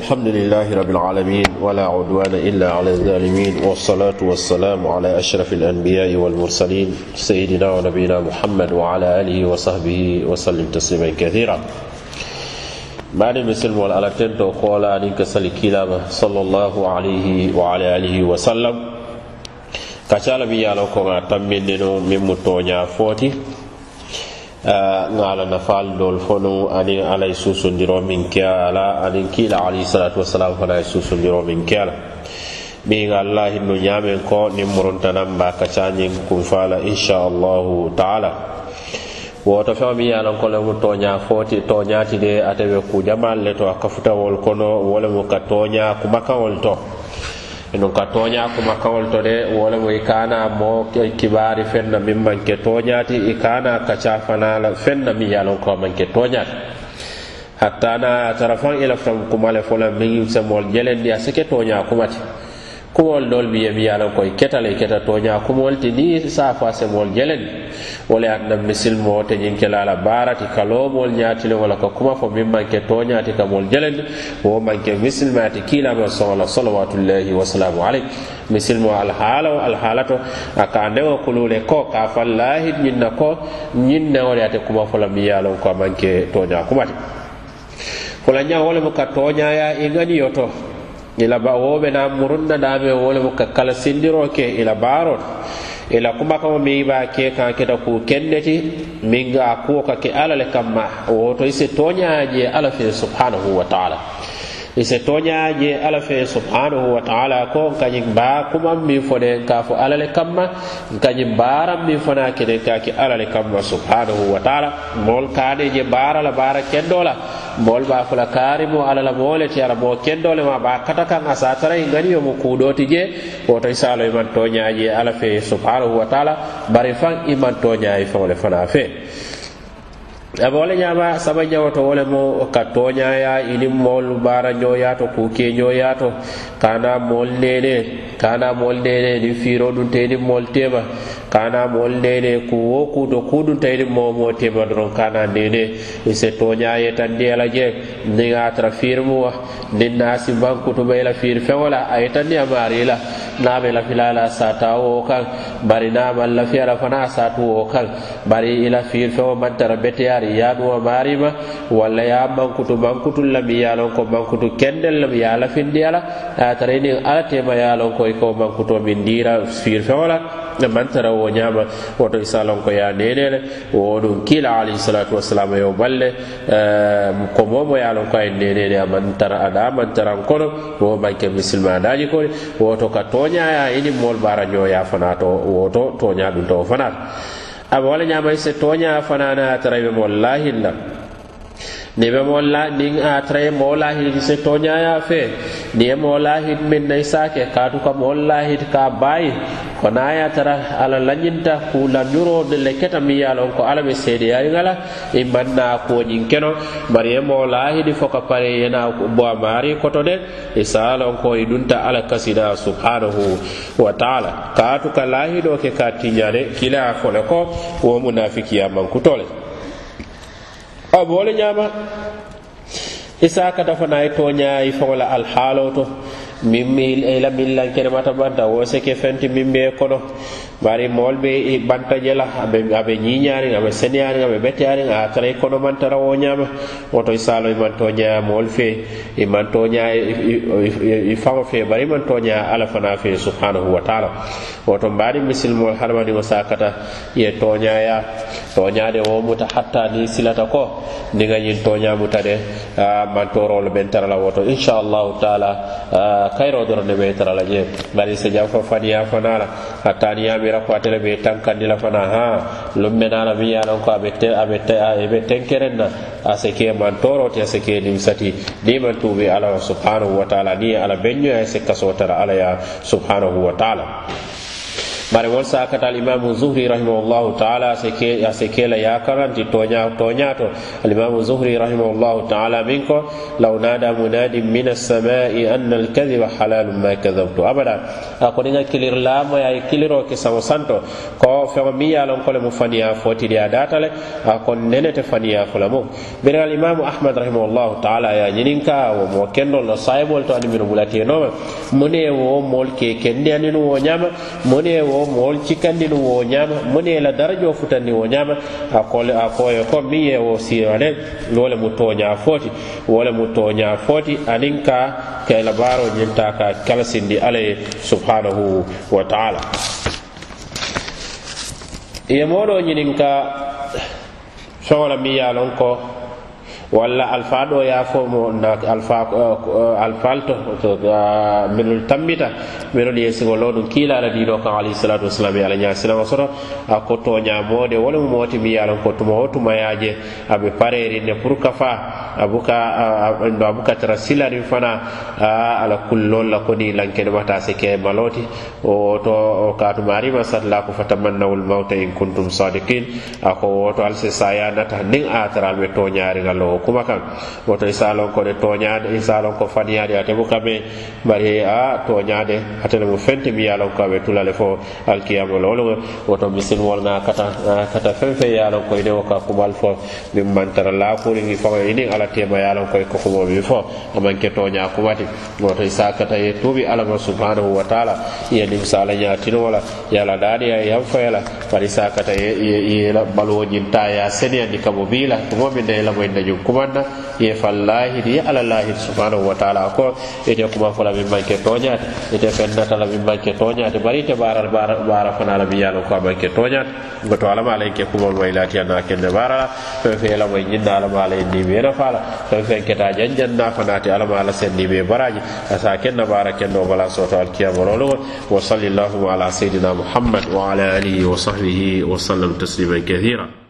الحمد لله رب العالمين ولا عدوان إلا على الظالمين والصلاة والسلام على أشرف الأنبياء والمرسلين سيدنا ونبينا محمد وعلى آله وصحبه وسلم تسليما كثيرا بعد مسلم والألتين تقول عليك صلى الله عليه وعلى آله وسلم كشالبي يالكم أتمنى من متونيا فوتي Eh, nga ala nafal dol fonu ani ala susu ndiro min kala ani kila ali salatu wassalam fana susu ndiro min kala mi ga allah no nyamen ko ni murunta namba ka chanyi kun fala insha allah taala wo to fa mi yalan ko le mu to nya foti to nya ti de atebe ku jamal le to akafuta wol kono wolemu mu ka to nya ku makawol to enun ka toña kuma kawol to de wole mo i kana mo kibari fenna min manke toñati i kana kaca fanala fenna min yalon ko manke toñati hatta na tarafan ila fam kuma le fola min semol jelendi a seke toña kumati kumol dol mi yemi yalon koy ketale keta toña kumol ti ni safa semol jelen wala an nam misil mo te nyin kelala barati kalo mol nyati le wala ko kuma fo min manke toña ti kamol jelen wo manke misil ma ti kila be sala salawatullahi wa salam alayk misil mo al hala al halato aka ne ko kulule ko ka fallahi nyin na ko nyin ne wala te kuma fo la mi yalon ko manke toña kuma ti wala nyaa wala mo ka toña ya ingani e yoto ila ba woɓe na murunnaɗame wole ka kala sindiroke ila baron ila kuma kama mi yiba ke kan keta ku kenneti min ga kuwo ka ke ala le kamma woto ise toñaje ala fe subhanahu wa taala ise toñaje ala fe subhanahu wa taala ko kañin ba kuman min fone ka fo ala le kamma kañin baran min fona kenen ka ke ala le kamma subhanahu wa taala mol kaneje baara la baara kendola la bol ba fula karimo alala mole ti ara bo kendole ma ba kata kan asa tarai ngani yo mo kudo ti je o to isalo iman to nyaaji ala fe subhanahu wa taala bari fan iman to nyaaji fa wala fana fe abo le nyaama sama nyaawo to wala mo ka to nyaaya ini mol bara nyoya to ku ke nyoya to kana mol ne ne kana mol ne ne ni firo dun te ni mol tema kana moolu nene ku wo kuto kudun tayini momo teba doron kana nene i se toñaye tandi ala je niŋ a tara firimuwa niŋ naasi maŋ kutuma i la firi feŋo la a ye tandi a maari la na be lafila la sata wo kaŋ bari na maŋ lafiya la fana a satu wo kaŋ bari i la firi feŋo maŋ tara beteyaari yaduwa maari ma walla ye a maŋ kutu maŋ kutu la miŋ ye a loŋ ko maŋ kutu kendeŋ la mi ye a lafindi a la a ye tara i niŋ alla tema ye a loŋ ko i ko maŋ kuto miŋ dira firi feŋo la maŋ tara wo wo ñaama woto isalonko ya nenene wo ɗum kiila alayhisalatu wasalam yo balle eh, ko momo ya lonko ay nenene amantara aɗa mantaran kono wo manke musilma daji kori woto ka toñaya ini mol bara ñoya fana to woto toña ɗum tawo fanata aɓa wala ñamay se toña fanana a tara wemol lahinna ni wemol la ɗin a tara e mo lahinni se toñaya fee niyemo lahit min nay sake kaatu kam on lahit ka baayi ko naya tara ala lañinta kulañuro ne leketa mi yalon ko ala ɓe seediyayi ngala i manna koñin keno bar yemo lahidi foka pare yena boamari koto de i salon ko i ɗunta ala kasina subhanahu wa taala kaatu ka lahiɗo ke ka tiñane kila fole ko womunafikiya mankutole a boole ñama isaka dafanayi toñayi fola alhaalo to mimi ila e millan kenemata banta wo seke fenti mimmi e kono bari mol be banta jela abe abe ñiñaariŋ abe senyari abe betyari a tara i kono mantara wo ñaama woto i e i manto ñaya mool fe e manto ñaya e faŋo fe bari i manto ñaya ala fana fe subhanahu wa taala woto bari misil mol hadamadiŋo wa sakata ye tonya ya tonya de o muta hatta ni silata ko niŋa ñiŋ tonya muta de a rol ben tara la woto inchallahu taala kayiro doro ne be tara la je bari se jafo fadiya fana la hatta niyaame bera ko atele be tankandila fana ha lummena la miŋ ye a loŋ ko a be tenkeren na ase ke man toro te ase ke nimsati niŋ maŋ tuubi ala subhanahu wa taala ni ala benyo ase kaso tara ala ya subhanahu wa taala bari won sakatal imamu zuhri rahimahullahu taala a se kela yakaranti toña toñato alimamu zuhri rahimahullahu taala min ko law nada munadin min assamai anna alkadiba halalu ma kadabtu abada a koɗin a kilir lamo ya kiliro ke sawo santo ko fewo mi yalonkole mu faniya fotidi a datale a kon nenete faniya fula mum bira alimamu ahmad rahimahullahu taala ya ñininka wo mo kendol no sayibol to animino bulatenoma mone wo mol ke kendi anino wo ñama mone wo wo mool cikandinu wo ñama mu ne la darajo futandi wo ñama a koye ko mi ye wo ne wo le mu toña foti wo le mu toña foti aniŋ ka kayla baaro ñinta ka kalasindi alla ye subhanahu wa taala ye moo ñininka ñinin ka feŋo la mi ye a lon ko walla alfa ɗo yaafomo alfa alfal to minol tambita minol yeesigol o ɗum kiilala ɗiɗo kan alayhisalatu wasalam ala ñasilama soto akko toñamode wole mo moti mbiya lan ko tuma o tumayaje aɓe pareri ne pour kafa abuka ɗo abuka tara silarin fana ala kullol la koni lankene mata si ke maloti o to katuma arima satla ko fatamannawol mawta in kuntum sadiqin ako woto alsi sa ya nata nin atara ɓe toñaringal o kumakan woto i salon ko de toñade i salon ko faniyade ate mu kame bari a toñade atele mu fente mi yalon ko aɓe tulale fo alkiyamo lolo woto misilmol na kata kata fen fe yalon ko ine wo ka kumal fo min mantara la lakuri ni fawa ini ala tema yalon ko ko kumo bi fo ke toña kumati woto i sakata ye tubi alama subhanahu wa taala ya dim sala ya ya ñatinola yala daɗiya yan foyala bari sakata ye yela baluwo ñinta ya seniyandi kamo bila tumo min da yela moyinda ñun kumanda ye fallahidi ye ala lahidi subhanahu wa taala ko ite kuma fola min manke toñaate ite fennatala min manke toñaate bari ite baara baara fana la min ye lon ko a manke toñaate goto alama alayi ke kuma maylati ana kenne baara la fen fe elamo e ñinna alama alayi ndime nafa la fen fen keta janjanna fanaate alama ala sen ndime baraji asa kenna baara kenno bala soto alkiyamarologol wa salli llahuma ala seydina muhammad wa ala alihi wa sahbihi wa sallam taslima كثيرا